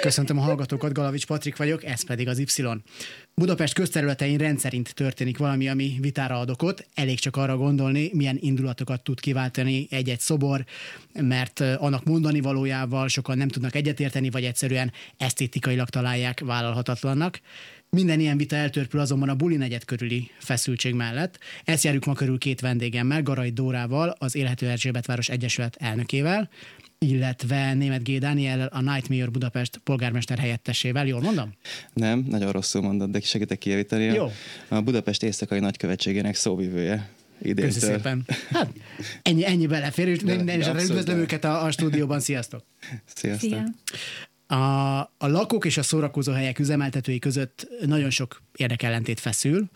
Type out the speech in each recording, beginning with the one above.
Köszöntöm a hallgatókat, Galavics Patrik vagyok, ez pedig az Y. Budapest közterületein rendszerint történik valami, ami vitára ad okot. Elég csak arra gondolni, milyen indulatokat tud kiváltani egy-egy szobor, mert annak mondani valójával sokan nem tudnak egyetérteni, vagy egyszerűen esztétikailag találják vállalhatatlannak. Minden ilyen vita eltörpül azonban a buli negyed körüli feszültség mellett. Ezt járjuk ma körül két vendégemmel, Garai Dórával, az Élhető Erzsébet Város Egyesület elnökével, illetve Német G. Dániel, a Nightmare Budapest polgármester helyettesével. Jól mondom? Nem, nagyon rosszul mondod, de segítek kijavítani. Jó. A Budapest éjszakai nagykövetségének szóvivője. Idén Köszi szépen. Hát, ennyi, ennyi belefér, és De- minden de is üdvözlöm őket a, a stúdióban. Sziasztok! Sziasztok. Szia. A, a lakók és a szórakozó helyek üzemeltetői között nagyon sok érdekellentét feszül.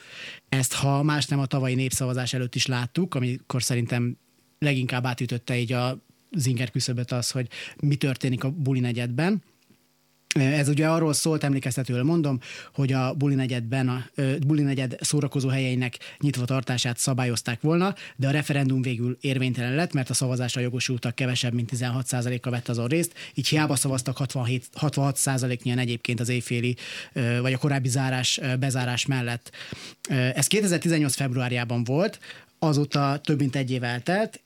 Ezt, ha más nem a tavalyi népszavazás előtt is láttuk, amikor szerintem leginkább átütötte így a zinger küszöböt az, hogy mi történik a buli negyedben. Ez ugye arról szólt, emlékeztetőről mondom, hogy a buli negyedben, a buli negyed szórakozó helyeinek nyitva tartását szabályozták volna, de a referendum végül érvénytelen lett, mert a szavazásra jogosultak kevesebb, mint 16%-a vett azon részt, így hiába szavaztak 67, 66%-nyian egyébként az éjféli, vagy a korábbi zárás, bezárás mellett. Ez 2018 februárjában volt, azóta több mint egy év eltelt,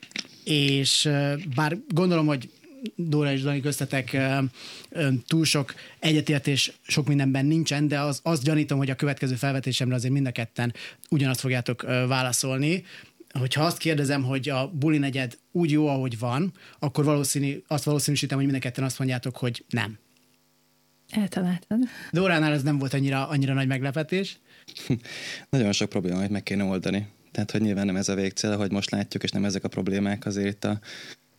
és bár gondolom, hogy Dóra és Dani köztetek túl sok egyetértés sok mindenben nincsen, de az, azt gyanítom, hogy a következő felvetésemre azért mind a ketten ugyanazt fogjátok válaszolni. Hogyha azt kérdezem, hogy a buli negyed úgy jó, ahogy van, akkor valószínű, azt valószínűsítem, hogy mind a ketten azt mondjátok, hogy nem. Eltaláltad. Dóránál ez nem volt annyira, annyira nagy meglepetés. Nagyon sok probléma, amit meg kéne oldani. Tehát, hogy nyilván nem ez a végcél, hogy most látjuk, és nem ezek a problémák azért a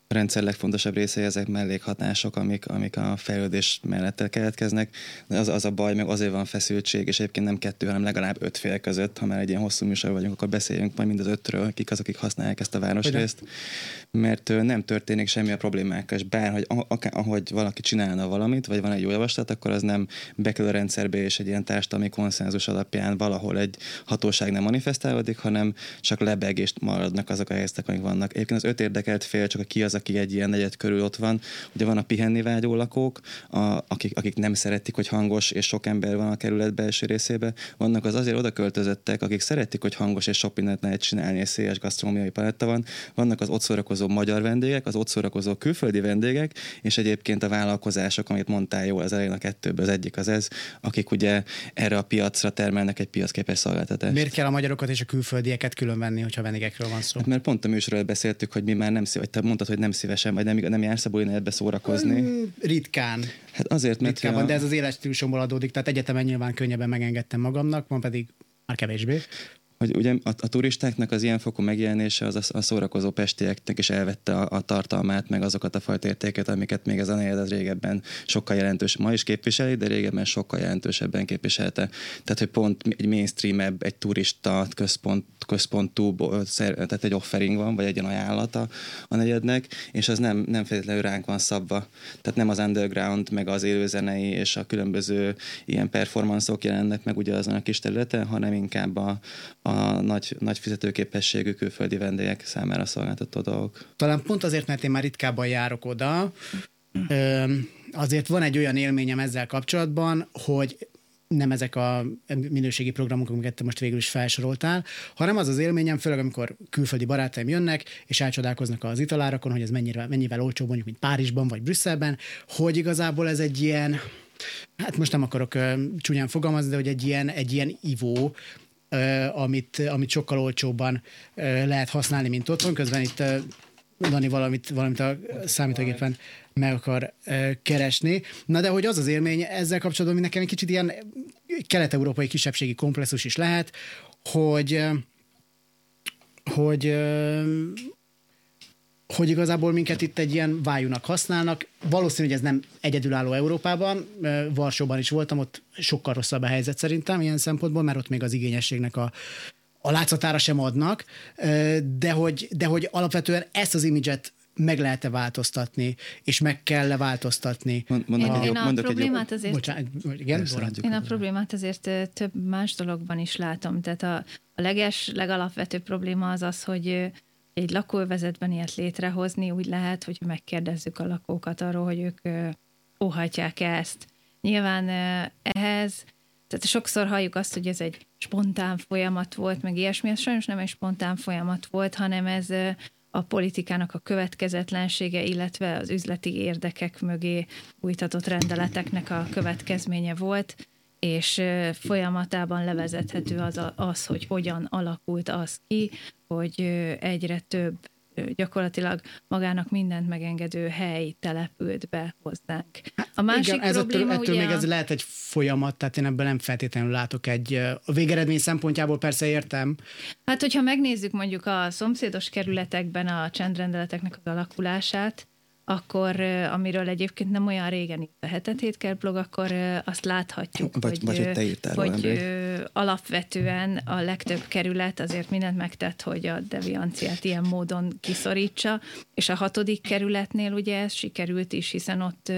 rendszer legfontosabb részei ezek mellékhatások, amik, amik a fejlődés mellett keletkeznek. De az, az a baj, meg azért van feszültség, és egyébként nem kettő, hanem legalább öt fél között, ha már egy ilyen hosszú műsor vagyunk, akkor beszéljünk majd mind az ötről, kik azok, akik használják ezt a városrészt. Mert nem történik semmi a problémákkal, és bárhogy a- ahogy valaki csinálna valamit, vagy van egy jó javaslat, akkor az nem bekerül a rendszerbe, és egy ilyen társadalmi konszenzus alapján valahol egy hatóság nem manifestálódik, hanem csak lebeg, és maradnak azok a helyzetek, amik vannak. Egyébként az öt érdekelt fél, csak ki az, aki egy ilyen negyed körül ott van. Ugye van a pihenni vágyó lakók, a, akik, akik nem szeretik, hogy hangos és sok ember van a kerület belső részébe. Vannak az azért oda költözöttek, akik szeretik, hogy hangos és sok mindent lehet csinálni, és széles gasztronómiai paletta van. Vannak az ott szórakozó magyar vendégek, az ott szórakozó külföldi vendégek, és egyébként a vállalkozások, amit mondtál jól az elején a kettőből, az egyik az ez, akik ugye erre a piacra termelnek egy piacképes szolgáltatást. Miért kell a magyarokat és a külföldieket külön venni, hogyha vendégekről van szó? Hát mert pont a műsorról beszéltük, hogy mi már nem vagy te mondtad, hogy nem szívesen, vagy nem, nem jársz a bulinetbe szórakozni. Ritkán. Hát azért, mert Ritkában, ja, de ez az életstílusomból adódik, tehát egyetemen nyilván könnyebben megengedtem magamnak, van pedig már kevésbé. Hogy ugye a, a turistáknak az ilyen fokú megjelenése az a, a szórakozó pestieknek is elvette a, a tartalmát, meg azokat a fajta értéket, amiket még ez a negyed az régebben sokkal jelentős, ma is képviseli, de régebben sokkal jelentősebben képviselte. Tehát, hogy pont egy mainstreamebb, egy turista központ, központú, tehát egy offering van, vagy egy ilyen ajánlata a negyednek, és az nem, nem feltétlenül ránk van szabva. Tehát nem az underground, meg az élőzenei és a különböző ilyen performanszok jelennek meg ugye azon a kis területen, hanem inkább a nagy, nagy fizetőképességű külföldi vendégek számára szolgáltató dolgok. Talán pont azért, mert én már ritkábban járok oda, azért van egy olyan élményem ezzel kapcsolatban, hogy nem ezek a minőségi programok, amiket te most végül is felsoroltál, hanem az az élményem, főleg amikor külföldi barátaim jönnek, és elcsodálkoznak az italárakon, hogy ez mennyire, mennyivel olcsóbb mondjuk, mint Párizsban vagy Brüsszelben, hogy igazából ez egy ilyen, hát most nem akarok ö, csúnyán fogalmazni, de hogy egy ilyen, egy ilyen ivó, amit, amit sokkal olcsóbban ö, lehet használni, mint otthon. Közben itt Dani valamit, valamit a számítógépen meg akar keresni. Na de hogy az az élmény ezzel kapcsolatban, ami nekem egy kicsit ilyen kelet-európai kisebbségi komplexus is lehet, hogy hogy hogy igazából minket itt egy ilyen vájúnak használnak. Valószínű, hogy ez nem egyedülálló Európában. Varsóban is voltam, ott sokkal rosszabb a helyzet szerintem ilyen szempontból, mert ott még az igényességnek a, a látszatára sem adnak, de hogy, de hogy alapvetően ezt az imidzset meg lehet-e változtatni, és meg kell-e változtatni. Mond, én, én a mondok problémát egy... azért... Bocsánat, igen, én a problémát azért több más dologban is látom. Tehát a, a leges, legalapvetőbb probléma az az, hogy egy lakóvezetben ilyet létrehozni úgy lehet, hogy megkérdezzük a lakókat arról, hogy ők óhatják ezt. Nyilván ehhez, tehát sokszor halljuk azt, hogy ez egy spontán folyamat volt, meg ilyesmi, ez sajnos nem egy spontán folyamat volt, hanem ez a politikának a következetlensége, illetve az üzleti érdekek mögé újtatott rendeleteknek a következménye volt, és folyamatában levezethető az, az, hogy hogyan alakult az ki, hogy egyre több gyakorlatilag magának mindent megengedő hely települt be hozzánk. A másik Igen, ez probléma ettől, ettől ugye... még ez lehet egy folyamat, tehát én ebben nem feltétlenül látok egy, a végeredmény szempontjából persze értem. Hát, hogyha megnézzük mondjuk a szomszédos kerületekben a csendrendeleteknek az alakulását, akkor amiről egyébként nem olyan régen itt a hetet hétkert blog, akkor azt láthatjuk, vagy, hogy, vagy, hogy, te írtál hogy alapvetően a legtöbb kerület azért mindent megtett, hogy a devianciát ilyen módon kiszorítsa, és a hatodik kerületnél ugye ez sikerült is, hiszen ott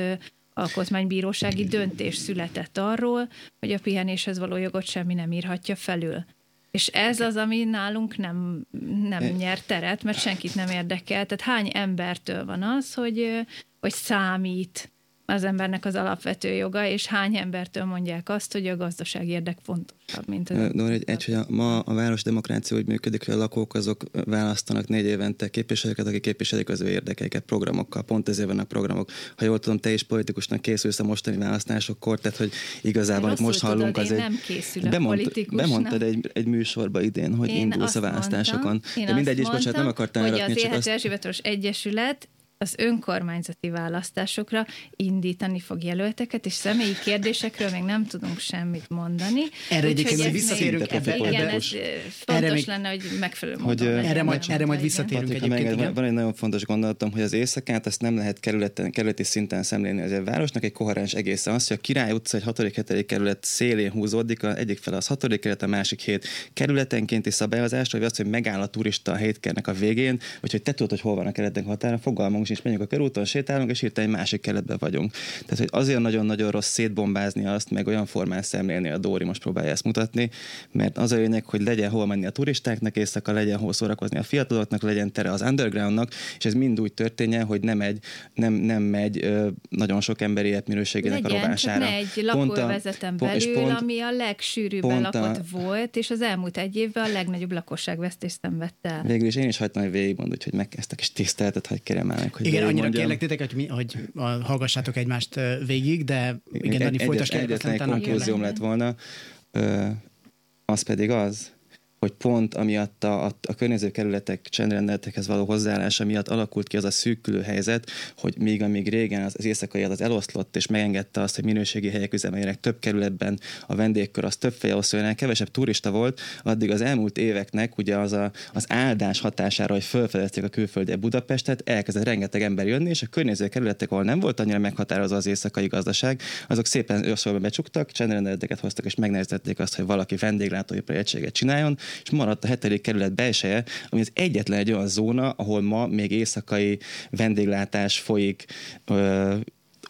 alkotmánybírósági döntés született arról, hogy a pihenéshez való jogot semmi nem írhatja felül. És ez az, ami nálunk nem, nem nyer teret, mert senkit nem érdekel. Tehát hány embertől van az, hogy, hogy számít az embernek az alapvető joga, és hány embertől mondják azt, hogy a gazdaság érdek fontosabb, mint az. Dóri, egy, egy, hogy a, ma a város demokrácia úgy működik, hogy a lakók azok választanak négy évente képviselőket, akik képviselik az ő érdekeiket programokkal. Pont ezért vannak programok. Ha jól tudom, te is politikusnak készülsz a mostani választásokkor, tehát hogy igazából, amit most hallunk, tudod, az egy... nem készülök bemond, Bemondtad egy, egy műsorba idén, hogy én indulsz a választásokon. Mondtam, De mindegy is, bocsánat, nem akartál hogy az Élhető Erzsébetoros Egyesület az önkormányzati választásokra indítani fog jelölteket, és személyi kérdésekről még nem tudunk semmit mondani. Erre egyébként még visszatérünk ebbe. Igen, ez fontos erre még, lenne, hogy megfelelő hogy, erre, majd, erre majd visszatérünk Patrika, egyébként. Meg, van egy nagyon fontos gondolatom, hogy az éjszakát ezt nem lehet kerületen, kerületi szinten szemlélni. Az egy városnak egy koherens egészen az, hogy a Király utca egy 6. kerület szélén húzódik, az egyik fel az 6. kerület, a másik hét kerületenkénti szabályozás, vagy az, hogy megáll a turista a hétkernek a végén, vagy hogy te tudod, hogy hol van a kerületek határa, fogalmunk és megyünk a körúton, sétálunk, és hirtelen egy másik keletben vagyunk. Tehát, hogy azért nagyon-nagyon rossz szétbombázni azt, meg olyan formán szemlélni a Dóri most próbálja ezt mutatni, mert az a lényeg, hogy legyen hol menni a turistáknak éjszaka, legyen hol szórakozni a fiataloknak, legyen tere az undergroundnak, és ez mind úgy történjen, hogy nem, egy, nem, nem megy ö, nagyon sok emberi életminőségének legyen, a rovására. Csak ne egy lakóvezeten belül, pont, ami a legsűrűbben lakott a, volt, és az elmúlt egy évben a legnagyobb lakosságvesztést szenvedte el. Végül is én is hagytam, hogy végigmond, úgyhogy megkezdtek, és tiszteltet, hogy kérem el, hogy Igen, annyira mondjam. kérlek titeket, hogy, hogy hallgassátok egymást végig, de igen, Dani, folytasd Egyetlen egy konklúzióm lett volna, az pedig az, hogy pont amiatt a, a, a környező kerületek csendrendeletekhez való hozzáállása miatt alakult ki az a szűkülő helyzet, hogy még amíg régen az, az éjszakai az eloszlott, és megengedte azt, hogy minőségi helyek üzemeljenek több kerületben, a vendégkör az több fejoszolónál kevesebb turista volt, addig az elmúlt éveknek ugye az a, az áldás hatására, hogy felfedezték a külföldi Budapestet, elkezdett rengeteg ember jönni, és a környező kerületek, ahol nem volt annyira meghatározó az éjszakai gazdaság, azok szépen őszolva becsuktak, csendrendeleteket hoztak, és megnehezítették azt, hogy valaki vendéglátóipari egységet csináljon, és maradt a hetedik kerület belseje, ami az egyetlen egy olyan zóna, ahol ma még éjszakai vendéglátás folyik,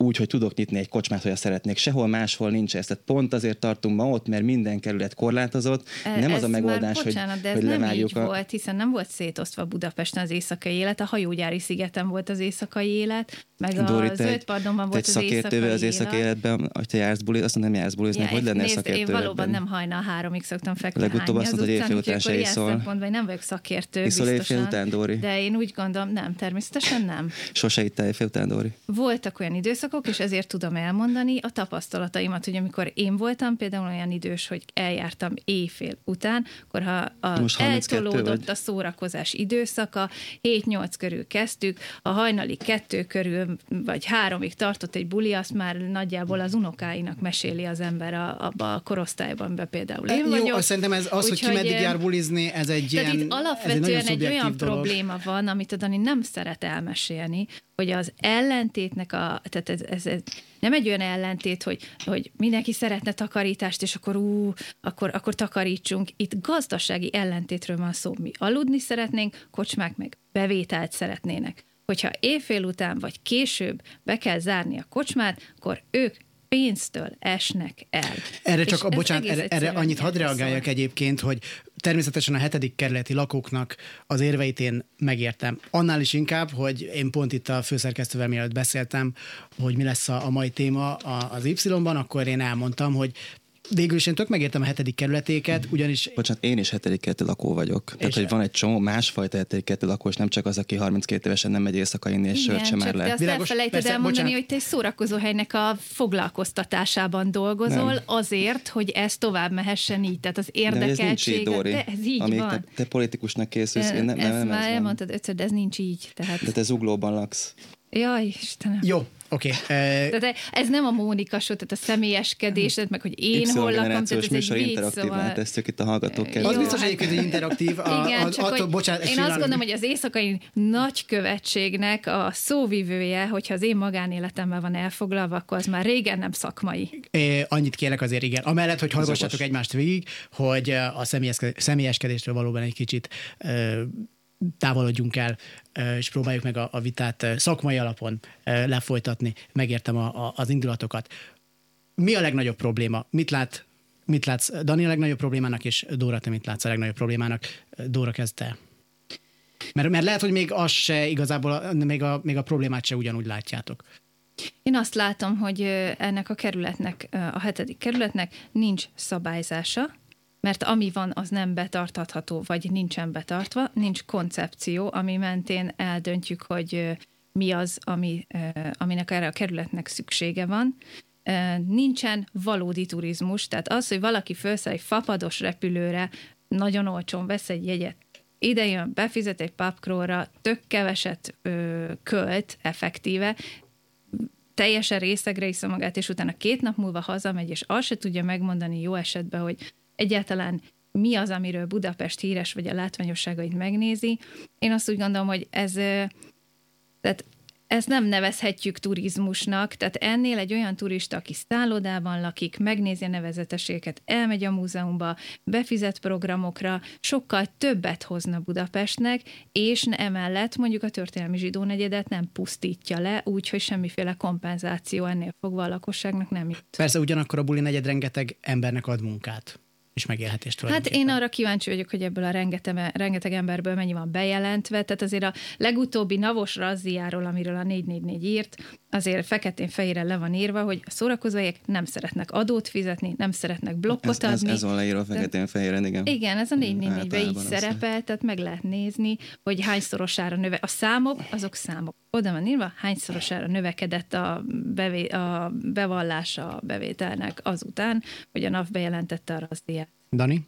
úgy, hogy tudok nyitni egy kocsmát, hogy szeretnék. Sehol máshol nincs ez. Tehát pont azért tartunk ma ott, mert minden kerület korlátozott. E, nem az a megoldás, már, bocsánat, hogy, de ez hogy nem így a... volt, hiszen nem volt szétosztva Budapesten az éjszakai élet, a hajógyári szigeten volt az éjszakai élet, meg Dori, a zöld pardonban volt az éjszakai az éjszakai életben, hogy te jársz bulizni, azt nem jársz bulizni, ja, hogy lenne szakértő? Én valóban nem hajna háromig szoktam feküdni. Legutóbb azt mondta, hogy éjfél után se iszol. nem vagyok szakértő, iszol éjfél után, Dori? De én úgy gondolom, nem, természetesen nem. Sose itt éjfél után, Dori? Voltak olyan időszak, lakok, és ezért tudom elmondani a tapasztalataimat, hogy amikor én voltam például olyan idős, hogy eljártam éjfél után, akkor ha a, Most 32 eltolódott vagy? a szórakozás időszaka, 7-8 körül kezdtük, a hajnali kettő körül, vagy háromig tartott egy buli, azt már nagyjából az unokáinak meséli az ember a, abba a korosztályban, be például én Jó, vagyok. szerintem ez az, hogy ki Úgyhogy, meddig jár bulizni, ez egy tehát ilyen, itt ez egy alapvetően egy, szubjektív olyan dolog. probléma van, amit a Dani nem szeret elmesélni, hogy az ellentétnek a, tehát ez, ez, ez nem egy olyan ellentét, hogy, hogy mindenki szeretne takarítást, és akkor ú, akkor, akkor takarítsunk. Itt gazdasági ellentétről van szó. Mi aludni szeretnénk, kocsmák meg bevételt szeretnének. Hogyha éjfél után vagy később be kell zárni a kocsmát, akkor ők pénztől esnek el. Erre És csak, ez bocsánat, erre, erre annyit hadd reagáljak szól. egyébként, hogy természetesen a hetedik kerületi lakóknak az érveit én megértem. Annál is inkább, hogy én pont itt a főszerkesztővel mielőtt beszéltem, hogy mi lesz a, mai téma az Y-ban, akkor én elmondtam, hogy végül is én tök megértem a hetedik kerületéket, ugyanis Bocsánat, én is hetedik kerületi lakó vagyok. Tehát, És- hogy van egy csomó másfajta hetedik kerületi lakó, és nem csak az, aki 32 évesen nem megy éjszaka inni, és sört sem már te le. azt Világos, elfelejted persze, elmondani, bocsánat. hogy te egy szórakozóhelynek a foglalkoztatásában dolgozol, Nem. azért, hogy ez tovább mehessen így. Tehát az De ez nincs így, érdekeltség. De ez így Amíg van. te, te politikusnak készülsz, én nem, ez nem, nem már ez elmondtad ötször, de ez nincs így. Tehát, De te zuglóban laksz. jaj, Istenem. jó, oké. Okay. Tehát ez nem a Mónika show, tehát a személyeskedés, meg hogy én hol lakom, tehát ez műsor egy interaktív, szóval... ezt itt a hallgatók Jó, az biztos egyébként, hogy interaktív. A, Igen, a, csak attól, hogy bocsánat, én azt gondolom, hogy az éjszakai nagykövetségnek a szóvivője, hogyha az én magánéletemben van elfoglalva, akkor az már régen nem szakmai. É, annyit kérek azért, igen. Amellett, hogy hallgassatok egymást végig, hogy a személyeskedéstől valóban egy kicsit ö, távolodjunk el, és próbáljuk meg a, a vitát szakmai alapon lefolytatni. Megértem a, a, az indulatokat. Mi a legnagyobb probléma? Mit lát Mit látsz Dani a legnagyobb problémának, és Dóra, te mit látsz a legnagyobb problémának? Dóra, kezd te. Mert, mert lehet, hogy még az se igazából, még a, még a problémát se ugyanúgy látjátok. Én azt látom, hogy ennek a kerületnek, a hetedik kerületnek nincs szabályzása, mert ami van, az nem betartatható, vagy nincsen betartva, nincs koncepció, ami mentén eldöntjük, hogy mi az, ami, aminek erre a kerületnek szüksége van. Nincsen valódi turizmus, tehát az, hogy valaki felszáll egy fapados repülőre, nagyon olcsón vesz egy jegyet, ide jön, befizet egy papkróra, tök keveset ö, költ effektíve, teljesen részegre iszza magát, és utána két nap múlva hazamegy, és azt se tudja megmondani jó esetben, hogy egyáltalán mi az, amiről Budapest híres, vagy a látványosságait megnézi. Én azt úgy gondolom, hogy ez, tehát ezt nem nevezhetjük turizmusnak, tehát ennél egy olyan turista, aki szállodában lakik, megnézi a nevezetességeket, elmegy a múzeumba, befizet programokra, sokkal többet hozna Budapestnek, és emellett mondjuk a történelmi zsidó negyedet nem pusztítja le, úgyhogy semmiféle kompenzáció ennél fogva a lakosságnak nem jut. Persze ugyanakkor a buli negyed rengeteg embernek ad munkát és megélhetést Hát én arra kíváncsi vagyok, hogy ebből a rengeteg, rengeteg emberből mennyi van bejelentve. Tehát azért a legutóbbi navos razziáról, amiről a 444 írt, azért feketén-fehéren le van írva, hogy a szórakozóhelyek nem szeretnek adót fizetni, nem szeretnek blokkot Ez, ez, adni. ez van leírva feketén fehéren, igen. Igen, ez a 444-ben így Általában az. szerepel, tehát meg lehet nézni, hogy hányszorosára növe. A számok, azok számok. Oda van írva, hányszorosára növekedett a, bevé, a bevallás a bevételnek azután, hogy a NAV bejelentette a razziát. Dani?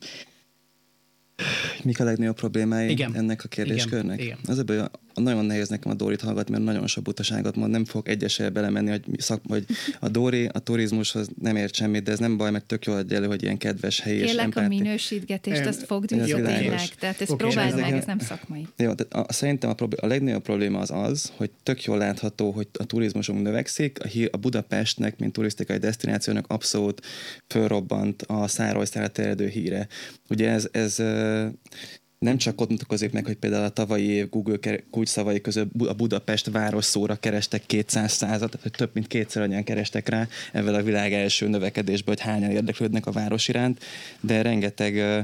Mik a legnagyobb problémái Igen. ennek a kérdéskörnek? Igen. Az a baj, a- nagyon nehéz nekem a Dórit hallgatni, mert nagyon sok butaságot mond, nem fog egyesel belemenni, hogy, szak, hogy a Dóri a turizmushoz nem ért semmit, de ez nem baj, mert tök jól adja elő, hogy ilyen kedves helyi és Kérlek a empáti- minősítgetést, Em, azt fogd ez vissza tényleg. Tehát ezt Oké, próbáld meg, ez nem szakmai. Jó, de a, szerintem a, problé- a legnagyobb probléma az az, hogy tök jól látható, hogy a turizmusunk növekszik, a, a Budapestnek, mint turisztikai destinációnak abszolút fölrobbant a szárazszára terjedő híre. Ugye ez, ez nem csak ott mutatkozik meg, hogy például a tavalyi év Google ker- kulcsszavai között a Budapest város szóra kerestek 200 százat, tehát több mint kétszer annyian kerestek rá ezzel a világ első növekedésből, hogy hányan érdeklődnek a város iránt, de rengeteg ö,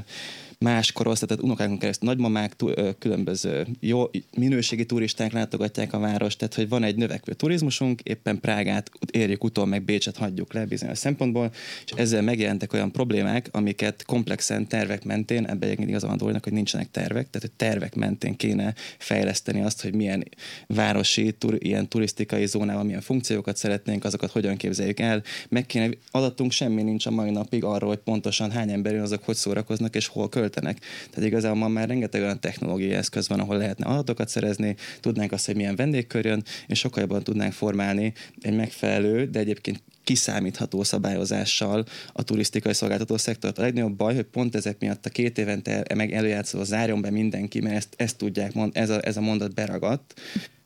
más korosztály, tehát unokákon keresztül nagymamák, különböző jó minőségi turisták látogatják a várost, tehát hogy van egy növekvő turizmusunk, éppen Prágát érjük utol, meg Bécset hagyjuk le bizonyos szempontból, és ezzel megjelentek olyan problémák, amiket komplexen tervek mentén, ebben egyébként igazán van hogy nincsenek tervek, tehát hogy tervek mentén kéne fejleszteni azt, hogy milyen városi, tur, ilyen turisztikai zónában milyen funkciókat szeretnénk, azokat hogyan képzeljük el. Meg kéne, adatunk semmi nincs a mai napig arról, hogy pontosan hány ember jön, azok hogy szórakoznak és hol költenek. Tehát igazából ma már rengeteg olyan technológiai eszköz van, ahol lehetne adatokat szerezni, tudnánk azt, hogy milyen vendégkör jön, és sokkal jobban tudnánk formálni egy megfelelő, de egyébként kiszámítható szabályozással a turisztikai szolgáltató szektort. A legnagyobb baj, hogy pont ezek miatt a két évente meg előjátszó zárjon be mindenki, mert ezt, ezt tudják, mond, ez, a, ez a mondat beragadt,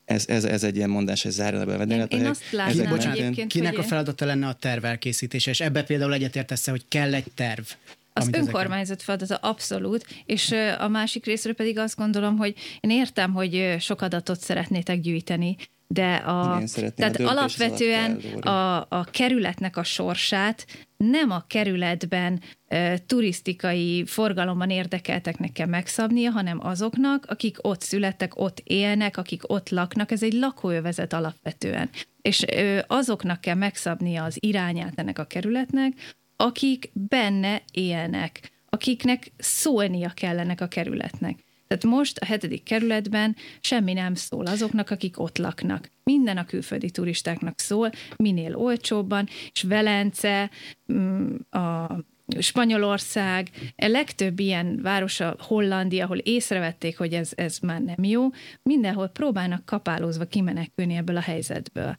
ez, ez, ez egy ilyen mondás, hogy zárjon be a vendéget. Én, én azt látnám bocsánat, egyébként, kinek hogy... a feladata lenne a terv elkészítése, és ebbe például egyetértesz hogy kell egy terv? Az önkormányzat feladata abszolút, és a másik részről pedig azt gondolom, hogy én értem, hogy sok adatot szeretnétek gyűjteni, de a, tehát a alapvetően a, a kerületnek a sorsát nem a kerületben e, turisztikai forgalomban érdekelteknek kell megszabnia, hanem azoknak, akik ott születtek, ott élnek, akik ott laknak. Ez egy lakóövezet alapvetően. És e, azoknak kell megszabnia az irányát ennek a kerületnek, akik benne élnek, akiknek szólnia kell ennek a kerületnek. Tehát most a hetedik kerületben semmi nem szól azoknak, akik ott laknak. Minden a külföldi turistáknak szól, minél olcsóbban, és Velence, mm, a Spanyolország, a legtöbb ilyen város a Hollandia, ahol észrevették, hogy ez, ez már nem jó, mindenhol próbálnak kapálózva kimenekülni ebből a helyzetből.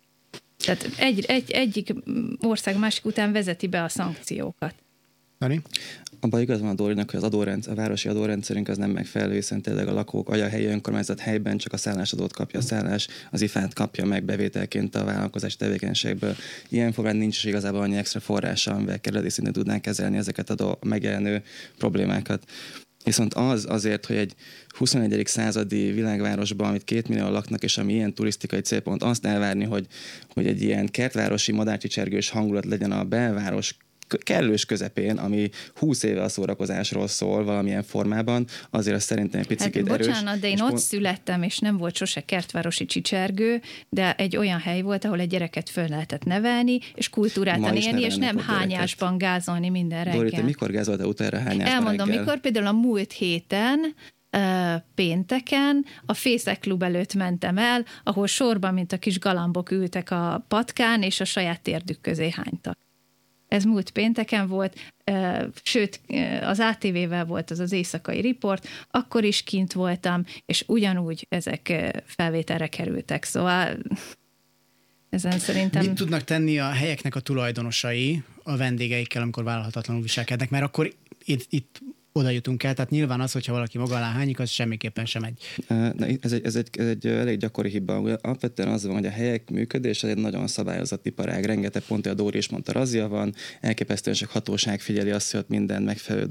Tehát egy, egy, egyik ország másik után vezeti be a szankciókat. Dani? Abban igaz van a Dórinak, hogy az adórendszer, a városi adórendszerünk az nem megfelelő, hiszen tényleg a lakók, vagy a helyi önkormányzat helyben csak a szállásadót kapja a szállás, az ifát kapja meg bevételként a vállalkozási tevékenységből. Ilyen formán nincs is igazából annyi extra forrása, amivel kerületi szintén tudnánk kezelni ezeket a megjelenő problémákat. Viszont az azért, hogy egy 21. századi világvárosban, amit két millió laknak, és ami ilyen turisztikai célpont, azt elvárni, hogy, hogy egy ilyen kertvárosi madárcsicsergős hangulat legyen a belváros kellős közepén, ami 20 éve a szórakozásról szól valamilyen formában, azért azt szerintem egy picit hát, erős. Bocsánat, de én ott pont... születtem, és nem volt sose kertvárosi csicsergő, de egy olyan hely volt, ahol egy gyereket föl lehetett nevelni, és kultúráltan élni, és nem hányásban gázolni minden reggel. Dori, te mikor gázoltál utána hányásban Elmondom, reggel? mikor például a múlt héten pénteken a Fészek Klub előtt mentem el, ahol sorban, mint a kis galambok ültek a patkán, és a saját térdük közé hánytak. Ez múlt pénteken volt, sőt, az ATV-vel volt az az éjszakai riport, akkor is kint voltam, és ugyanúgy ezek felvételre kerültek. Szóval ezen szerintem... Mit tudnak tenni a helyeknek a tulajdonosai a vendégeikkel, amikor vállalhatatlanul viselkednek? Mert akkor itt, itt oda jutunk el, tehát nyilván az, hogyha valaki maga alá hányik, az semmiképpen sem egy. Ez, egy, ez, egy, ez egy elég gyakori hiba. Alapvetően az van, hogy a helyek működése egy nagyon szabályozott iparág. Rengeteg pont, a Dóri is mondta, razia van, elképesztően sok hatóság figyeli azt, hogy minden megfelelő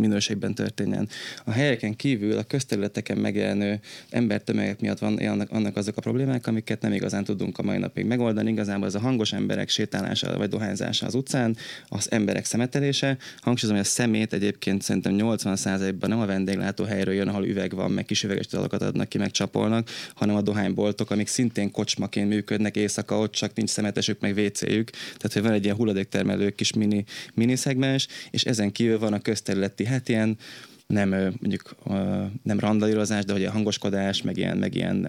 minőségben történjen. A helyeken kívül a közterületeken megjelenő embertömegek miatt van annak, annak azok a problémák, amiket nem igazán tudunk a mai napig megoldani. Igazából ez a hangos emberek sétálása vagy dohányzása az utcán, az emberek szemetelése. Hangsúlyozom, hogy a szemét egyébként szerintem 80%-ban nem a vendéglátó helyről jön, ahol üveg van, meg kis üveges tudatokat adnak ki, meg csapolnak, hanem a dohányboltok, amik szintén kocsmaként működnek éjszaka, ott csak nincs szemetesük, meg WC-jük. Tehát, hogy van egy ilyen hulladéktermelő kis mini, mini szegmens, és ezen kívül van a közterületi hát ilyen nem mondjuk nem randalírozás, de hogy a hangoskodás, meg ilyen, meg ilyen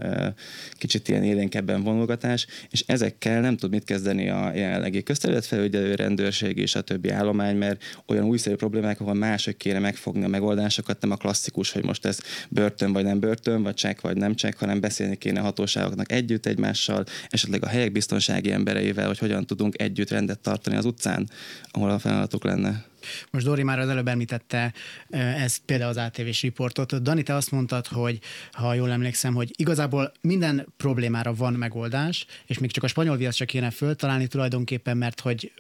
kicsit ilyen élénkebben vonulgatás, és ezekkel nem tud mit kezdeni a jelenlegi közterületfelügyelő rendőrség és a többi állomány, mert olyan újszerű problémák, ahol mások kéne megfogni a megoldásokat, nem a klasszikus, hogy most ez börtön vagy nem börtön, vagy csekk vagy nem csekk, hanem beszélni kéne hatóságoknak együtt egymással, esetleg a helyek biztonsági embereivel, hogy hogyan tudunk együtt rendet tartani az utcán, ahol a feladatuk lenne. Most Dori már az előbb említette ez például az ATV-s riportot. Dani, te azt mondtad, hogy ha jól emlékszem, hogy igazából minden problémára van megoldás, és még csak a spanyol viasz csak kéne föltalálni tulajdonképpen, mert hogy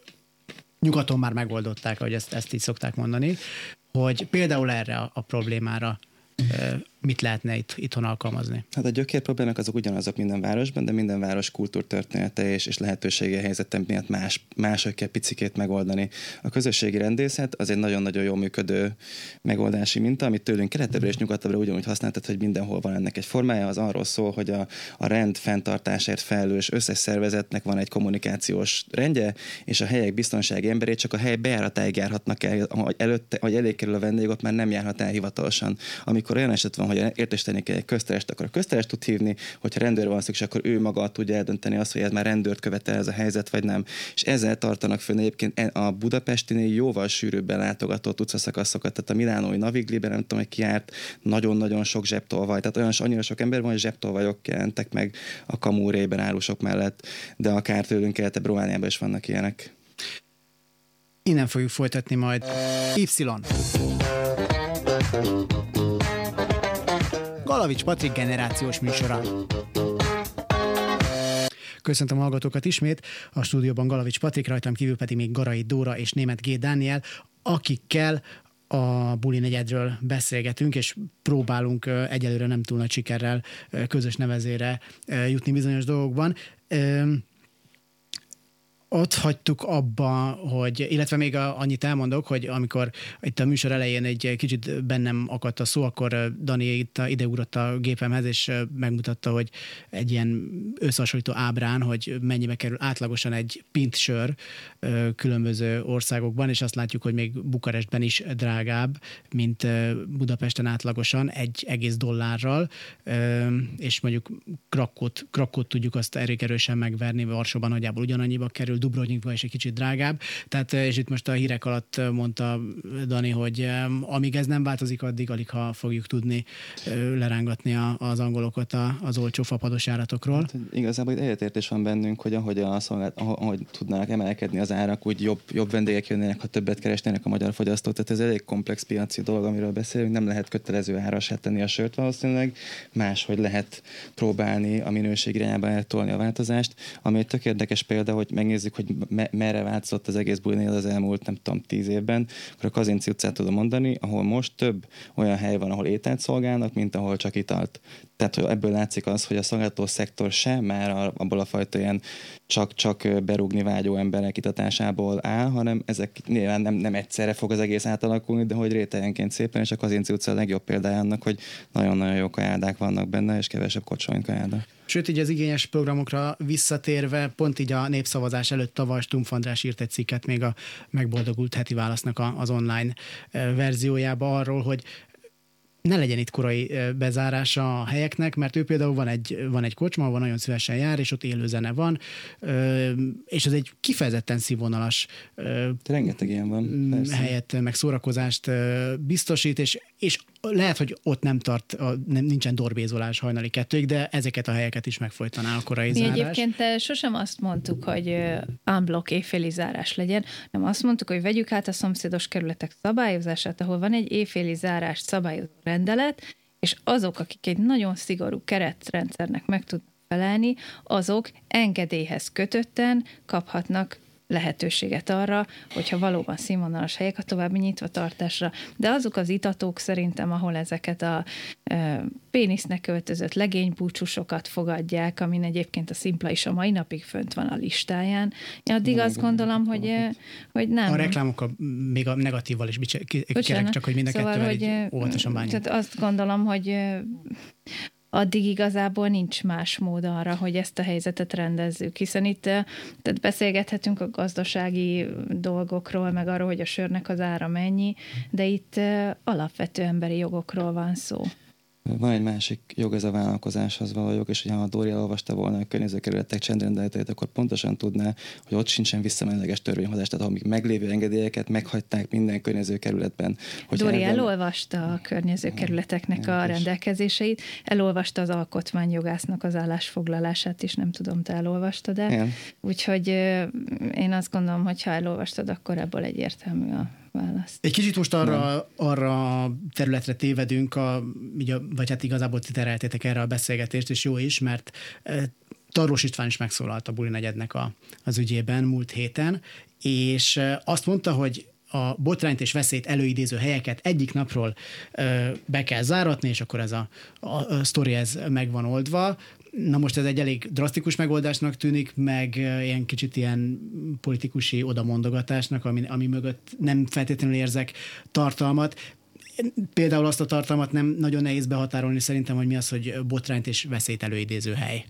nyugaton már megoldották, hogy ezt, ezt így szokták mondani, hogy például erre a, a problémára mit lehetne itt, itthon alkalmazni? Hát a gyökér problémák azok ugyanazok minden városban, de minden város kultúrtörténete és, és lehetősége helyzetem miatt más, máshogy kell picikét megoldani. A közösségi rendészet az egy nagyon-nagyon jól működő megoldási minta, amit tőlünk keletebbről és nyugatabbra ugyanúgy használtat, hogy mindenhol van ennek egy formája, az arról szól, hogy a, a rend fenntartásért felelős összes szervezetnek van egy kommunikációs rendje, és a helyek biztonsági emberét csak a hely bejáratáig járhatnak el, hogy előtte, hogy elég kerül a vendég, ott már nem járhat el hivatalosan. Amikor olyan eset van, hogy értesíteni kell egy közterest, akkor a közterest tud hívni, hogyha rendőr van szükség, akkor ő maga tudja eldönteni azt, hogy ez már rendőrt követel ez a helyzet, vagy nem. És ezzel tartanak fönn egyébként e- a budapestinél jóval sűrűbben látogatott utcaszakaszokat, tehát a Milánói Navigliben, nem tudom, hogy kiárt, nagyon-nagyon sok zsebtolvaj. Tehát olyan annyira sok ember van, hogy zsebtolvajok jelentek meg a kamúrében árusok mellett, de akár tőlünk keletebb Romániában is vannak ilyenek. Innen fogjuk folytatni majd. Y. Galavics Patrik generációs műsora. Köszöntöm a hallgatókat ismét. A stúdióban Galavics Patrik, rajtam kívül pedig még Garai Dóra és Német G. Dániel, akikkel a buli negyedről beszélgetünk, és próbálunk egyelőre nem túl nagy sikerrel közös nevezére jutni bizonyos dolgokban ott hagytuk abba, hogy, illetve még a, annyit elmondok, hogy amikor itt a műsor elején egy kicsit bennem akadt a szó, akkor Dani itt ideugrott a gépemhez, és megmutatta, hogy egy ilyen összehasonlító ábrán, hogy mennyibe kerül átlagosan egy pint sör különböző országokban, és azt látjuk, hogy még Bukarestben is drágább, mint Budapesten átlagosan, egy egész dollárral, és mondjuk Krakót, Krakót tudjuk azt elég erősen megverni, Varsóban nagyjából ugyanannyiba kerül, kerül, Dubrovnikba is egy kicsit drágább. Tehát, eh, és itt most a hírek alatt eh, mondta Dani, hogy eh, amíg ez nem változik, addig alig ha fogjuk tudni lerángatni az angolokat az olcsó fapados járatokról. Hát, igazából itt egyetértés van bennünk, hogy ahogy, a szolgált, ahogy tudnának emelkedni az árak, úgy jobb, jobb vendégek jönnének, ha többet keresnének a magyar fogyasztók. Tehát ez elég komplex piaci dolog, amiről beszélünk. Nem lehet kötelező árasát tenni a sört valószínűleg, máshogy lehet próbálni a minőség irányába eltolni a változást. Ami egy tök érdekes példa, hogy megnézzük megnézzük, hogy me- merre változott az egész bulinél az elmúlt, nem tudom, tíz évben, akkor a Kazinci utcát tudom mondani, ahol most több olyan hely van, ahol ételt szolgálnak, mint ahol csak italt. Tehát hogy ebből látszik az, hogy a szolgáltató szektor sem már abból a fajta ilyen csak-csak berúgni vágyó emberek itatásából áll, hanem ezek nyilván nem, nem egyszerre fog az egész átalakulni, de hogy rétegenként szépen, és a Kazinci utca a legjobb példája annak, hogy nagyon-nagyon jó kajádák vannak benne, és kevesebb kocsony kajáda. Sőt, így az igényes programokra visszatérve, pont így a népszavazás előtt tavaly Stumpf András írt egy cikket még a megboldogult heti válasznak az online verziójába arról, hogy ne legyen itt korai bezárása a helyeknek, mert ő például van egy, van egy kocsma, ahol nagyon szívesen jár, és ott élő zene van, és ez egy kifejezetten színvonalas rengeteg ilyen van, persze. helyet, meg szórakozást biztosít, és, és lehet, hogy ott nem tart, a, nem, nincsen dorbézolás hajnali kettőig, de ezeket a helyeket is megfojtaná a korai Mi zárás. egyébként sosem azt mondtuk, hogy unblock éjféli zárás legyen, nem azt mondtuk, hogy vegyük át a szomszédos kerületek szabályozását, ahol van egy éjféli zárás szabályozó rendelet, és azok, akik egy nagyon szigorú keretrendszernek meg tudnak felelni, azok engedélyhez kötötten kaphatnak lehetőséget arra, hogyha valóban színvonalas helyek a további nyitva tartásra. De azok az itatók szerintem, ahol ezeket a e, pénisznek öltözött legénybúcsúsokat fogadják, amin egyébként a szimpla is a mai napig fönt van a listáján. Én addig azt gondolom, hogy, hogy nem. A reklámokkal még a negatívval is kérek, csak hogy mind a szóval, hogy, óvatosan bánjunk. Tehát azt gondolom, hogy addig igazából nincs más mód arra, hogy ezt a helyzetet rendezzük, hiszen itt tehát beszélgethetünk a gazdasági dolgokról, meg arról, hogy a sörnek az ára mennyi, de itt alapvető emberi jogokról van szó. Van egy másik jog, ez a vállalkozáshoz való jog, és hogyha a Dóri elolvasta volna a környezetkerületek csendrendeletét, akkor pontosan tudná, hogy ott sincsen visszamenőleges törvényhozás, tehát amíg meglévő engedélyeket meghagyták minden környezetkerületben. Hogy Dóri elben... elolvasta a környezetkerületeknek a rendelkezéseit, elolvasta az alkotmányjogásznak az állásfoglalását is, nem tudom, te elolvastad el. Úgyhogy én azt gondolom, hogy ha elolvastad, akkor ebből egyértelmű a választ. Egy kicsit most arra, arra területre tévedünk, a, vagy hát igazából ti tereltétek erre a beszélgetést, és jó is, mert e, Tarlós István is megszólalt a Buli negyednek a, az ügyében múlt héten, és e, azt mondta, hogy a botrányt és veszélyt előidéző helyeket egyik napról ö, be kell záratni, és akkor ez a, a, a sztori ez meg van oldva. Na most ez egy elég drasztikus megoldásnak tűnik, meg ilyen kicsit ilyen politikusi odamondogatásnak, ami, ami mögött nem feltétlenül érzek tartalmat. Például azt a tartalmat nem nagyon nehéz behatárolni szerintem, hogy mi az, hogy botrányt és veszélyt előidéző hely.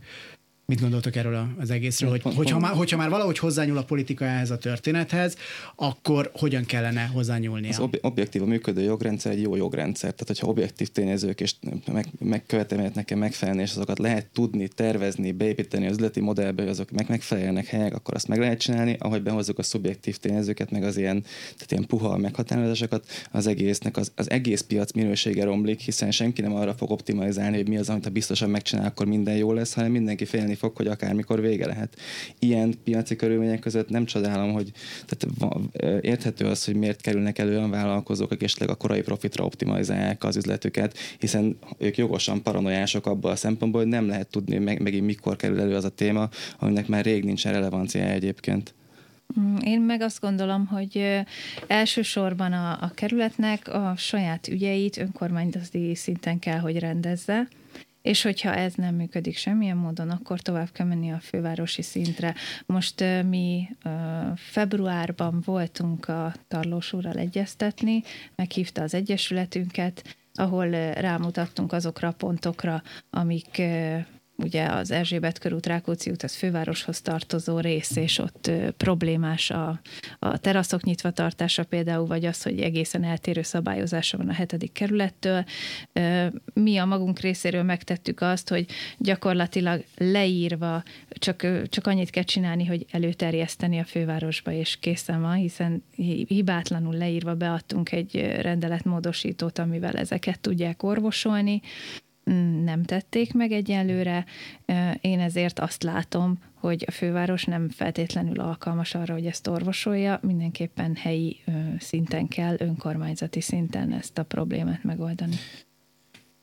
Mit gondoltok erről az egészről, hogy hogyha már, hogyha már valahogy hozzányúl a politika ehhez a történethez, akkor hogyan kellene hozzányúlnia? Az ob- objektív a működő jogrendszer egy jó jogrendszer. Tehát, hogyha objektív tényezők és meg, megkövetelmények nekem megfelelni, és azokat lehet tudni, tervezni, beépíteni az üzleti modellbe, hogy azok meg megfelelnek helyek, akkor azt meg lehet csinálni. Ahogy behozzuk a szubjektív tényezőket, meg az ilyen, tehát ilyen puha meghatározásokat, az egésznek, az, az egész piac minősége romlik, hiszen senki nem arra fog optimalizálni, hogy mi az, amit ha biztosan megcsinál, akkor minden jó lesz, hanem mindenki félni fog, hogy akármikor vége lehet. Ilyen piaci körülmények között nem csodálom, hogy tehát érthető az, hogy miért kerülnek elő olyan vállalkozók, akik esetleg a korai profitra optimalizálják az üzletüket, hiszen ők jogosan paranoiások abban a szempontból, hogy nem lehet tudni meg, megint mikor kerül elő az a téma, aminek már rég nincsen relevanciája egyébként. Mm, én meg azt gondolom, hogy elsősorban a, a kerületnek a saját ügyeit önkormányzati szinten kell, hogy rendezze, és hogyha ez nem működik semmilyen módon, akkor tovább kell menni a fővárosi szintre. Most mi februárban voltunk a Tarlós úrral egyeztetni, meghívta az Egyesületünket, ahol rámutattunk azokra a pontokra, amik ugye az Erzsébet körút, Rákóczi út, az fővároshoz tartozó rész, és ott problémás a, a teraszok nyitva tartása például, vagy az, hogy egészen eltérő szabályozása van a hetedik kerülettől. Mi a magunk részéről megtettük azt, hogy gyakorlatilag leírva csak, csak annyit kell csinálni, hogy előterjeszteni a fővárosba, és készen van, hiszen hibátlanul leírva beadtunk egy rendeletmódosítót, amivel ezeket tudják orvosolni nem tették meg egyelőre. Én ezért azt látom, hogy a főváros nem feltétlenül alkalmas arra, hogy ezt orvosolja, mindenképpen helyi szinten kell, önkormányzati szinten ezt a problémát megoldani.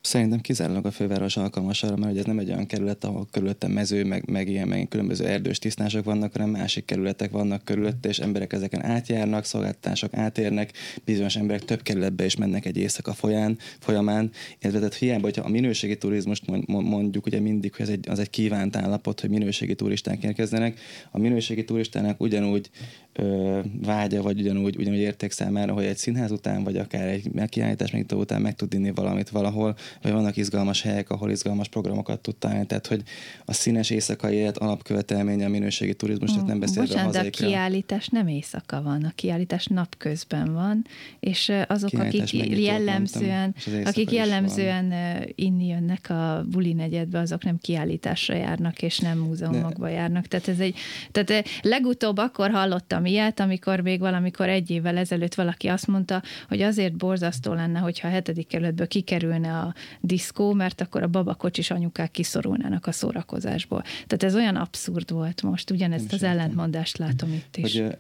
Szerintem kizárólag a főváros alkalmas arra, mert ez nem egy olyan kerület, ahol körülötte mező, meg, meg ilyen meg különböző erdős tisztások vannak, hanem másik kerületek vannak körülötte, és emberek ezeken átjárnak, szolgáltatások átérnek, bizonyos emberek több kerületbe is mennek egy éjszaka folyán, folyamán, illetve tehát hiába, hogyha a minőségi turizmust mondjuk ugye mindig, hogy ez egy, az egy kívánt állapot, hogy minőségi turisták érkezzenek, a minőségi turistának ugyanúgy ö, vágya, vagy ugyanúgy, ugyanúgy érték számára, hogy egy színház után, vagy akár egy kiállítás megnyitó után meg tud inni valamit valahol, vagy vannak izgalmas helyek, ahol izgalmas programokat tud találni. Tehát, hogy a színes éjszakai élet alapkövetelménye a minőségi turizmus, tehát nem beszélve Bocsánat, de a kiállítás nem éjszaka van, a kiállítás napközben van, és azok, akik jellemzően, mondtam, akik jellemzően inni jönnek a buli negyedbe, azok nem kiállításra járnak, és nem múzeumokba de... járnak. Tehát ez egy, tehát legutóbb akkor hallottam hallottam ilyet, amikor még valamikor egy évvel ezelőtt valaki azt mondta, hogy azért borzasztó lenne, hogyha a hetedik kerületből kikerülne a diszkó, mert akkor a babakocsis anyukák kiszorulnának a szórakozásból. Tehát ez olyan abszurd volt most, ugyanezt az ellentmondást látom itt is. Hogy,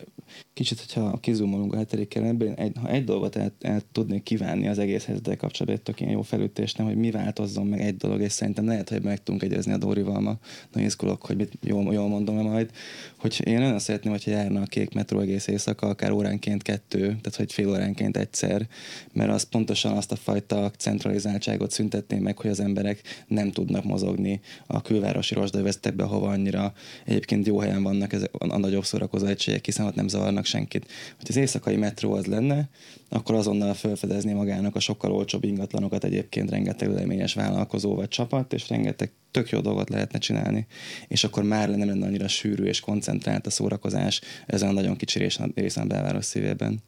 kicsit, hogyha kizumolunk a hetedik kerületben, egy, ha egy dolgot el, el tudnék kívánni az egész helyzettel kapcsolatban, egy tök ilyen jó felütés, nem, hogy mi változzon meg egy dolog, és szerintem lehet, hogy meg tudunk egyezni a Dórival ma. Nagyon izgulok, hogy mit jól, jól mondom-e majd, hogy én nagyon szeretném, hogyha járna a kék metró egész éjszaka, akár óránként kettő, tehát hogy fél óránként egyszer, mert az pontosan azt a fajta centralizáltságot szüntetné meg, hogy az emberek nem tudnak mozogni a külvárosi rozsdaivezetekbe, hova annyira egyébként jó helyen vannak ezek a nagyobb szórakozó egységek, hiszen ott nem zavarnak senkit. Hogy az éjszakai metró az lenne, akkor azonnal felfedezni magának a sokkal olcsóbb ingatlanokat egyébként rengeteg véleményes vállalkozó vagy csapat, és rengeteg tök jó dolgot lehetne csinálni, és akkor már nem lenne annyira sűrű és koncentrált a szórakozás ezen a nagyon kicsi részen a belváros szívében.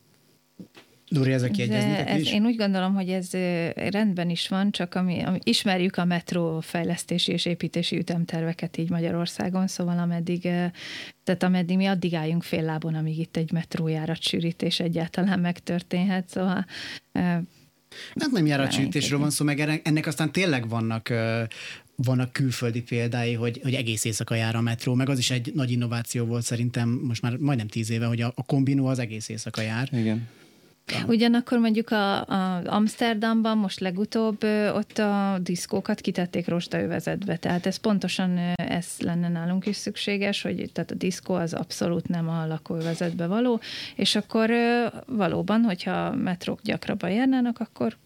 Dori, ezek kiegyeznétek is? Én úgy gondolom, hogy ez rendben is van, csak ami, ami ismerjük a metró fejlesztési és építési ütemterveket így Magyarországon, szóval ameddig, tehát ameddig mi addig álljunk fél lábon, amíg itt egy metrójárat sűrítés egyáltalán megtörténhet, szóval nem, nem járatsítésről van szó, meg ennek aztán tényleg vannak vannak külföldi példái, hogy, hogy egész éjszaka jár a metró, meg az is egy nagy innováció volt szerintem most már majdnem tíz éve, hogy a, a kombinó az egész éjszaka jár. Igen. Ugyanakkor mondjuk a, a Amsterdamban most legutóbb ott a diszkókat kitették rostaövezetbe, tehát ez pontosan ez lenne nálunk is szükséges, hogy tehát a diszkó az abszolút nem a lakóövezetbe való, és akkor valóban, hogyha metrók gyakrabban járnának, akkor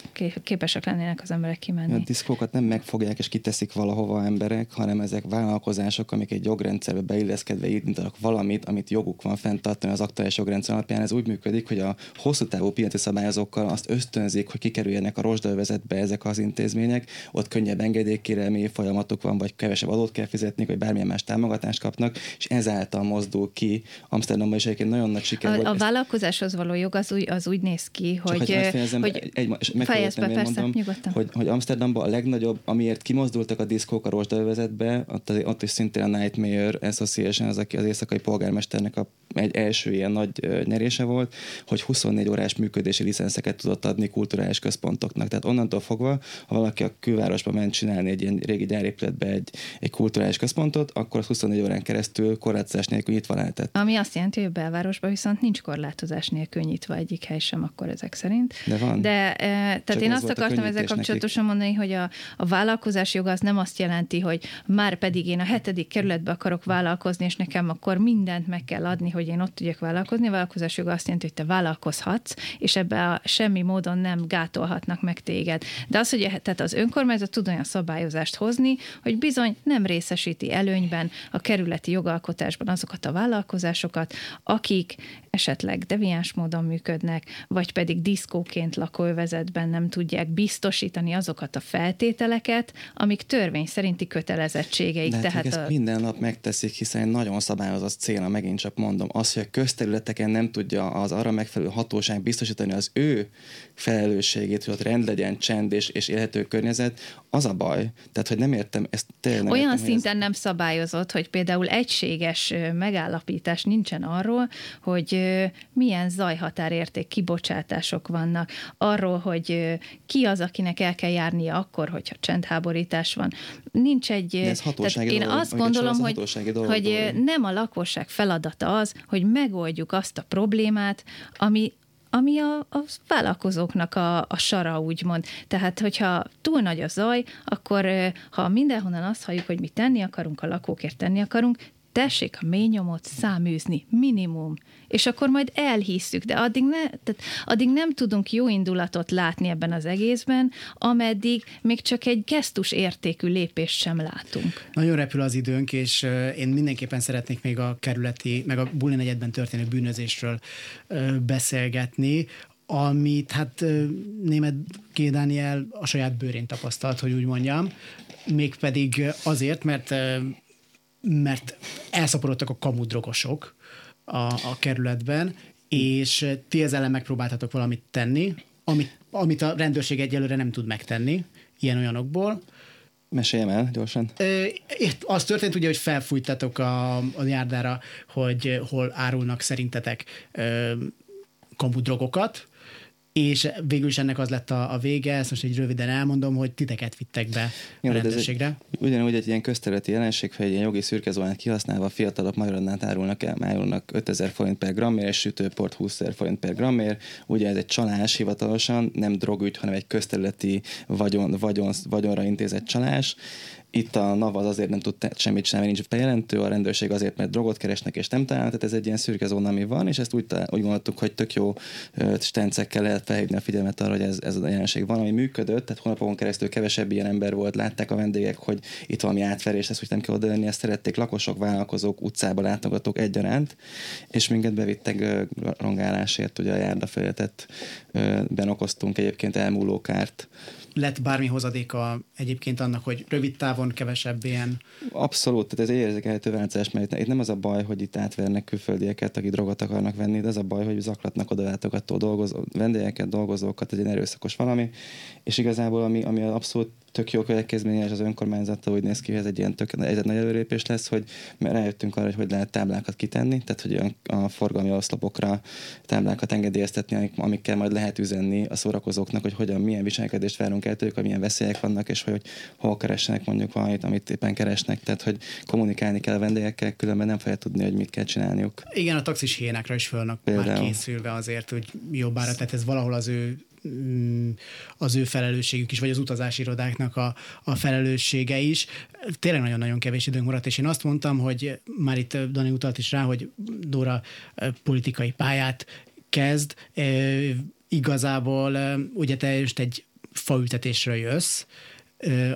képesek lennének az emberek kimenni. A diszkókat nem megfogják és kiteszik valahova emberek, hanem ezek vállalkozások, amik egy jogrendszerbe beilleszkedve írnak valamit, amit joguk van fenntartani az aktuális jogrendszer alapján. Ez úgy működik, hogy a hosszú távú piaci szabályozókkal azt ösztönzik, hogy kikerüljenek a rozsdaövezetbe ezek az intézmények, ott könnyebb engedélykérelmi folyamatok van, vagy kevesebb adót kell fizetni, vagy bármilyen más támogatást kapnak, és ezáltal mozdul ki. Amsterdamban is egyébként nagyon nagy siker a, volt. A vállalkozáshoz való jog az úgy, az úgy néz ki, hogy, hogy, hogy egy, egy, fejezd be, persze, mondom, nyugodtan. Hogy, hogy Amsterdamban a legnagyobb, amiért kimozdultak a diszkók a rozsdaövezetbe, ott, ott is szintén a Nightmare Association, az, aki az éjszakai polgármesternek a, egy első ilyen nagy nyerése volt, hogy 24 órás működési licenszeket tudott adni kulturális központoknak. Tehát onnantól fogva, ha valaki a külvárosba ment csinálni egy ilyen régi gyárépületbe egy, egy kulturális központot, akkor az 24 órán keresztül korlátozás nélkül nyitva lehetett. Ami azt jelenti, hogy a belvárosban viszont nincs korlátozás nélkül nyitva egyik hely sem akkor ezek szerint. De van. De, e, tehát Csak én azt akartam ezzel kapcsolatosan nekik. mondani, hogy a, a vállalkozás joga az nem azt jelenti, hogy már pedig én a hetedik kerületbe akarok vállalkozni, és nekem akkor mindent meg kell adni, hogy én ott tudjak vállalkozni. A vállalkozás joga azt jelenti, hogy te vállalkozhatsz, és ebbe a semmi módon nem gátolhatnak meg téged. De az, hogy tehát az önkormányzat tud olyan szabályozást hozni, hogy bizony nem részesíti előnyben a kerületi jogalkotásban azokat a vállalkozásokat, akik esetleg deviáns módon működnek, vagy pedig diszkóként lakóövezetben nem tudják biztosítani azokat a feltételeket, amik törvény szerinti kötelezettségeik. De tehát ezt a... minden nap megteszik, hiszen nagyon szabályozott célna, megint csak mondom, az, hogy a közterületeken nem tudja az arra megfelelő hatóság biztosítani az ő felelősségét, hogy ott rend legyen, csend és, és élhető környezet, az a baj. Tehát, hogy nem értem, ezt tényleg Olyan értem, szinten ez... nem szabályozott, hogy például egységes megállapítás nincsen arról, hogy milyen zajhatárérték kibocsátások vannak, arról, hogy ki az, akinek el kell járnia akkor, hogyha csendháborítás van. Nincs egy... ez tehát én dolog, azt gondolom, hogy, dolog, hogy dolog. nem a lakosság feladata az, hogy megoldjuk azt a problémát, ami, ami a, a vállalkozóknak a, a sara, úgymond. Tehát, hogyha túl nagy a zaj, akkor ha mindenhonnan azt halljuk, hogy mi tenni akarunk, a lakókért tenni akarunk, tessék a mély nyomot száműzni, minimum. És akkor majd elhisszük, de addig, ne, tehát addig nem tudunk jó indulatot látni ebben az egészben, ameddig még csak egy gesztus értékű lépést sem látunk. Nagyon repül az időnk, és én mindenképpen szeretnék még a kerületi, meg a Buli negyedben történő bűnözésről beszélgetni, amit hát német K. Daniel a saját bőrén tapasztalt, hogy úgy mondjam, mégpedig azért, mert mert elszaporodtak a kamudrogosok a, a kerületben, és ti ezzel megpróbáltatok valamit tenni, amit, amit a rendőrség egyelőre nem tud megtenni, ilyen olyanokból. Meséljem el gyorsan. Itt az történt ugye, hogy felfújtatok a, a járdára, hogy hol árulnak szerintetek kamudrogokat, és végül is ennek az lett a, a vége, ezt most egy röviden elmondom, hogy titeket vittek be a rendőrségre. Ugyanúgy egy ilyen közterületi jelenség, hogy egy ilyen jogi szürkezónát kihasználva a fiatalok magyarodnát árulnak el, árulnak 5000 forint per grammér, és sütőport 20 000 forint per grammér. Ugye ez egy csalás hivatalosan, nem drogügy, hanem egy közterületi vagyon, vagyon, vagyonra intézett csalás itt a NAV az azért nem tud semmit sem, nincs bejelentő, a rendőrség azért, mert drogot keresnek és nem találnak, tehát ez egy ilyen szürke zóna, ami van, és ezt úgy, úgy gondoltuk, hogy tök jó stencekkel lehet felhívni a figyelmet arra, hogy ez, ez a jelenség van, ami működött, tehát hónapokon keresztül kevesebb ilyen ember volt, látták a vendégek, hogy itt valami átverés, ezt úgy nem kell odaadni, ezt szerették lakosok, vállalkozók, utcába látogatók egyaránt, és minket bevittek rongálásért, ugye a járdafeletet ben okoztunk egyébként elmúló kárt lett bármi hozadéka egyébként annak, hogy rövid távon kevesebb ilyen? Abszolút, tehát ez egy érzékelhető változás, mert itt nem az a baj, hogy itt átvernek külföldieket, akik drogot akarnak venni, de az a baj, hogy zaklatnak oda látogató dolgozó, vendégeket, dolgozókat, egy erőszakos valami, és igazából ami, ami abszolút tök jó következménye, az önkormányzata úgy néz ki, hogy ez egy ilyen tök, ez egy nagy előrépés lesz, hogy rájöttünk arra, hogy hogy lehet táblákat kitenni, tehát hogy a forgalmi oszlopokra táblákat engedélyeztetni, amik, amikkel majd lehet üzenni a szórakozóknak, hogy hogyan, milyen viselkedést várunk el tőlük, hogy milyen veszélyek vannak, és hogy hol keresnek mondjuk valamit, amit éppen keresnek. Tehát, hogy kommunikálni kell a vendégekkel, különben nem fogja tudni, hogy mit kell csinálniuk. Igen, a taxis hiénákra is fölnak már készülve azért, hogy jobbára, tehát ez valahol az ő az ő felelősségük is, vagy az utazási irodáknak a, a felelőssége is. Tényleg nagyon-nagyon kevés időnk maradt, és én azt mondtam, hogy már itt Dani utalt is rá, hogy Dóra politikai pályát kezd. Igazából ugye te most egy faültetésről jössz,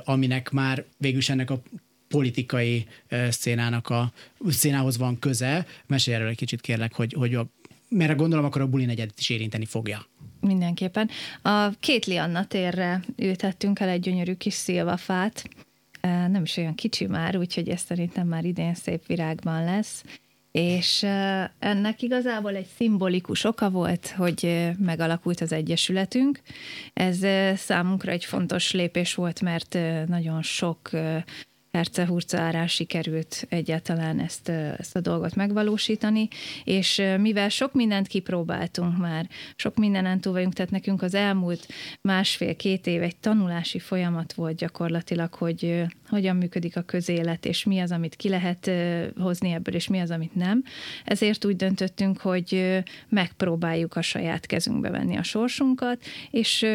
aminek már végülis ennek a politikai szénának a szénához van köze. Mesélj erről egy kicsit kérlek, hogy, hogy a, mert gondolom akkor a buli negyedet is érinteni fogja. Mindenképpen. A két Lianna térre ültettünk el egy gyönyörű kis szilvafát, nem is olyan kicsi már, úgyhogy ez szerintem már idén szép virágban lesz. És ennek igazából egy szimbolikus oka volt, hogy megalakult az Egyesületünk. Ez számunkra egy fontos lépés volt, mert nagyon sok herce-hurca sikerült egyáltalán ezt, ezt a dolgot megvalósítani, és mivel sok mindent kipróbáltunk már, sok mindenen túl vagyunk, tehát nekünk az elmúlt másfél-két év egy tanulási folyamat volt gyakorlatilag, hogy hogyan működik a közélet, és mi az, amit ki lehet hozni ebből, és mi az, amit nem. Ezért úgy döntöttünk, hogy megpróbáljuk a saját kezünkbe venni a sorsunkat, és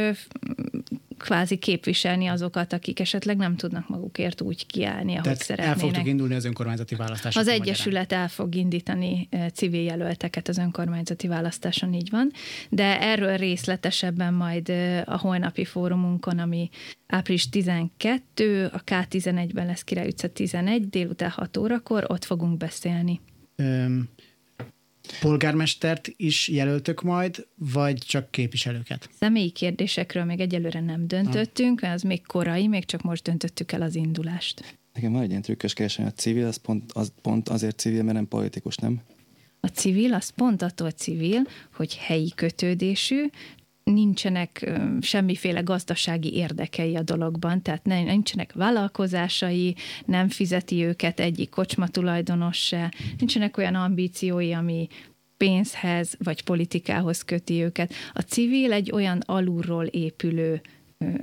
kvázi képviselni azokat, akik esetleg nem tudnak magukért úgy kiállni, ahogy Tehát szeretnének. el fogtok indulni az önkormányzati választáson. Az Egyesület el fog indítani eh, civil jelölteket az önkormányzati választáson, így van, de erről részletesebben majd eh, a holnapi fórumunkon, ami április 12, a K11-ben lesz Király utca 11, délután 6 órakor, ott fogunk beszélni. Um, polgármestert is jelöltök majd, vagy csak képviselőket? Személyi kérdésekről még egyelőre nem döntöttünk, az még korai, még csak most döntöttük el az indulást. Nekem van egy ilyen trükkös keresem, a civil az pont, az pont azért civil, mert nem politikus, nem? A civil az pont attól civil, hogy helyi kötődésű, nincsenek semmiféle gazdasági érdekei a dologban, tehát nincsenek vállalkozásai, nem fizeti őket egyik kocsma tulajdonos se, nincsenek olyan ambíciói, ami pénzhez vagy politikához köti őket. A civil egy olyan alulról épülő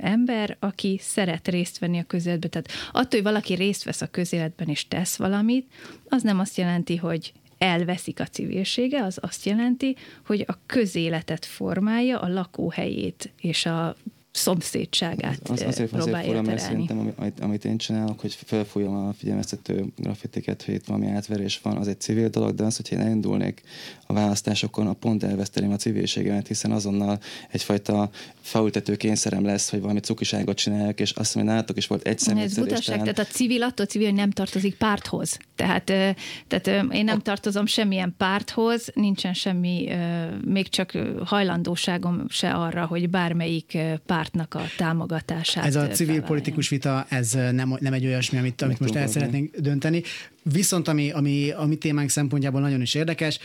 ember, aki szeret részt venni a közéletben. Tehát attól, hogy valaki részt vesz a közéletben és tesz valamit, az nem azt jelenti, hogy elveszik a civilsége, az azt jelenti, hogy a közéletet formálja, a lakóhelyét és a szomszédságát az, azért, próbálja azért mert szerintem, amit, amit én csinálok, hogy felfújom a figyelmeztető grafitiket, hogy itt valami átverés van, az egy civil dolog, de az, hogyha én elindulnék a választásokon, a pont elveszteném a civilségemet, hiszen azonnal egyfajta faültető kényszerem lesz, hogy valami cukiságot csinálják, és azt mondja, nálatok is volt egy Ez butaság, tehát a civil attól civil, nem tartozik párthoz. Tehát, tehát én nem tartozom semmilyen párthoz, nincsen semmi, még csak hajlandóságom se arra, hogy bármelyik pártnak a támogatását. Ez a civil politikus vita, ez nem, nem egy olyasmi, amit, amit most el szeretnénk dönteni. Viszont ami, ami, ami témánk szempontjából nagyon is érdekes,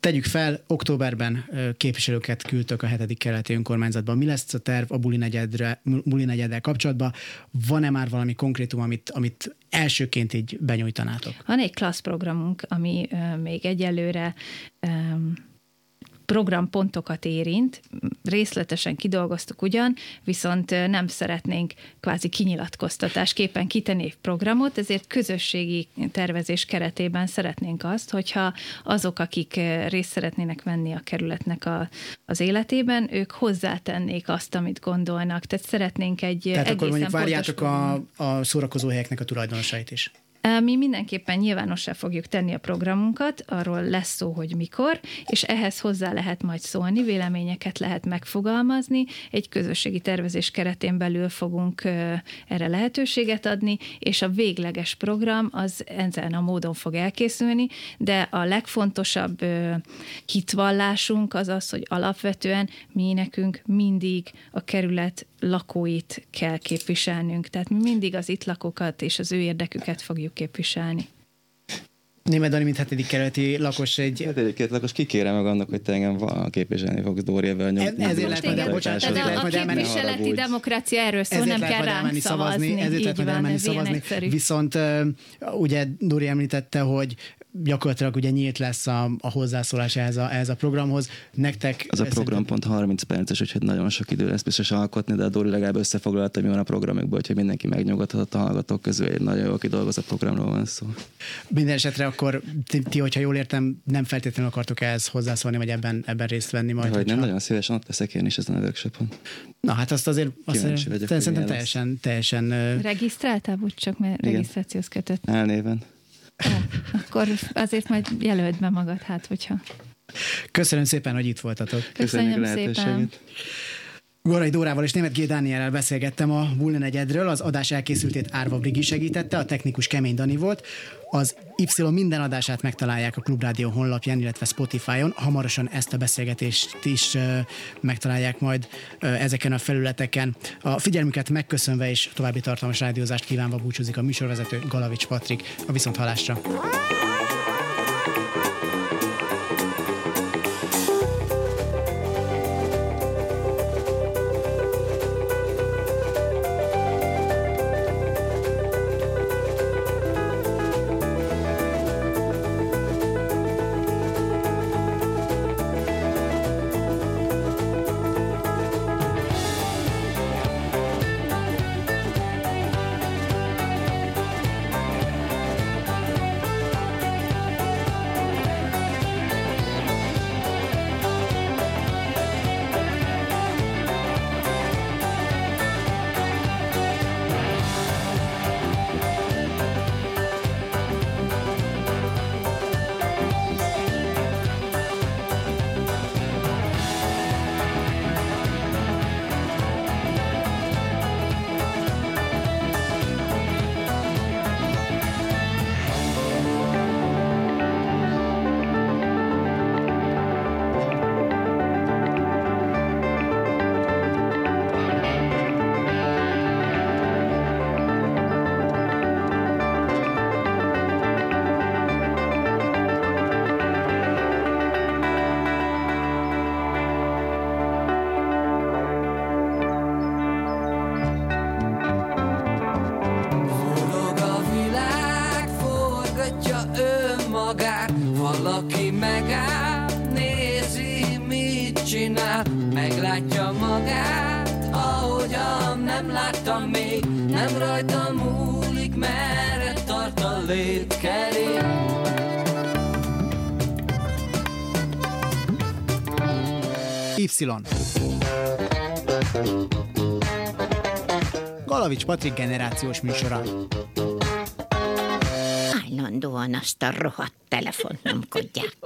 Tegyük fel, októberben képviselőket küldtök a hetedik keleti önkormányzatban. Mi lesz a terv a buli, negyedre, buli negyeddel kapcsolatban? Van-e már valami konkrétum, amit, amit elsőként így benyújtanátok? Van egy klasszprogramunk, ami uh, még egyelőre um, programpontokat érint, részletesen kidolgoztuk ugyan, viszont nem szeretnénk kvázi kinyilatkoztatásképpen kitenni programot, ezért közösségi tervezés keretében szeretnénk azt, hogyha azok, akik részt szeretnének venni a kerületnek a, az életében, ők hozzátennék azt, amit gondolnak. Tehát szeretnénk egy Tehát akkor mondjuk várjátok a, a szórakozóhelyeknek a tulajdonosait is. Mi mindenképpen nyilvánossá fogjuk tenni a programunkat, arról lesz szó, hogy mikor, és ehhez hozzá lehet majd szólni, véleményeket lehet megfogalmazni, egy közösségi tervezés keretén belül fogunk erre lehetőséget adni, és a végleges program az ezen a módon fog elkészülni, de a legfontosabb hitvallásunk az az, hogy alapvetően mi nekünk mindig a kerület lakóit kell képviselnünk. Tehát mi mindig az itt lakókat és az ő érdeküket fogjuk képviselni. Német Dani, mint hetedik kerületi lakos egy... Hát egyébként lakos kikérem meg annak, hogy te engem val képviselni fogsz Dóriavel nyom. Ez- ezért lehet majd bocsánat, ezért a, lehet a majd elmenni. képviseleti demokrácia erről szól, nem kell ránk szavazni, szavazni. ezért lehet majd elmenni szavazni. Viszont ugye Dori említette, hogy gyakorlatilag ugye nyílt lesz a, a hozzászólás ehhez a, ehhez a programhoz. Nektek Az a szerintem- program pont 30 perces, úgyhogy nagyon sok idő lesz biztos alkotni, de a Dóri legalább összefoglalta, mi van a programokból, úgyhogy mindenki megnyugodhatott a hallgatók közül. Egy nagyon jól kidolgozott programról van szó. Minden esetre akkor ti, ti, hogyha jól értem, nem feltétlenül akartok ehhez hozzászólni, vagy ebben, ebben részt venni majd. Hogy nem nagyon szívesen ott leszek én is ezen a workshopon. Na hát azt azért azt Kíváncsi vagyok, hogy szerintem teljesen, teljesen Regisztráltál, úgy csak mert Igen. regisztrációhoz kötött. Elnéven. Akkor azért majd jelöld be magad, hát hogyha. köszönöm szépen, hogy itt voltatok. Köszönjük a Köszönöm szépen. Gorai Dórával és Német G. Dániellel beszélgettem a Bull negyedről, az adás elkészültét Árva Brigi segítette, a technikus Kemény Dani volt. Az Y minden adását megtalálják a Klubrádió honlapján, illetve Spotify-on. Hamarosan ezt a beszélgetést is megtalálják majd ezeken a felületeken. A figyelmüket megköszönve és további tartalmas rádiózást kívánva búcsúzik a műsorvezető Galavics Patrik. A viszonthallásra. Galavics Patrik generációs műsora. Állandóan azt a rohadt telefont nyomkodják.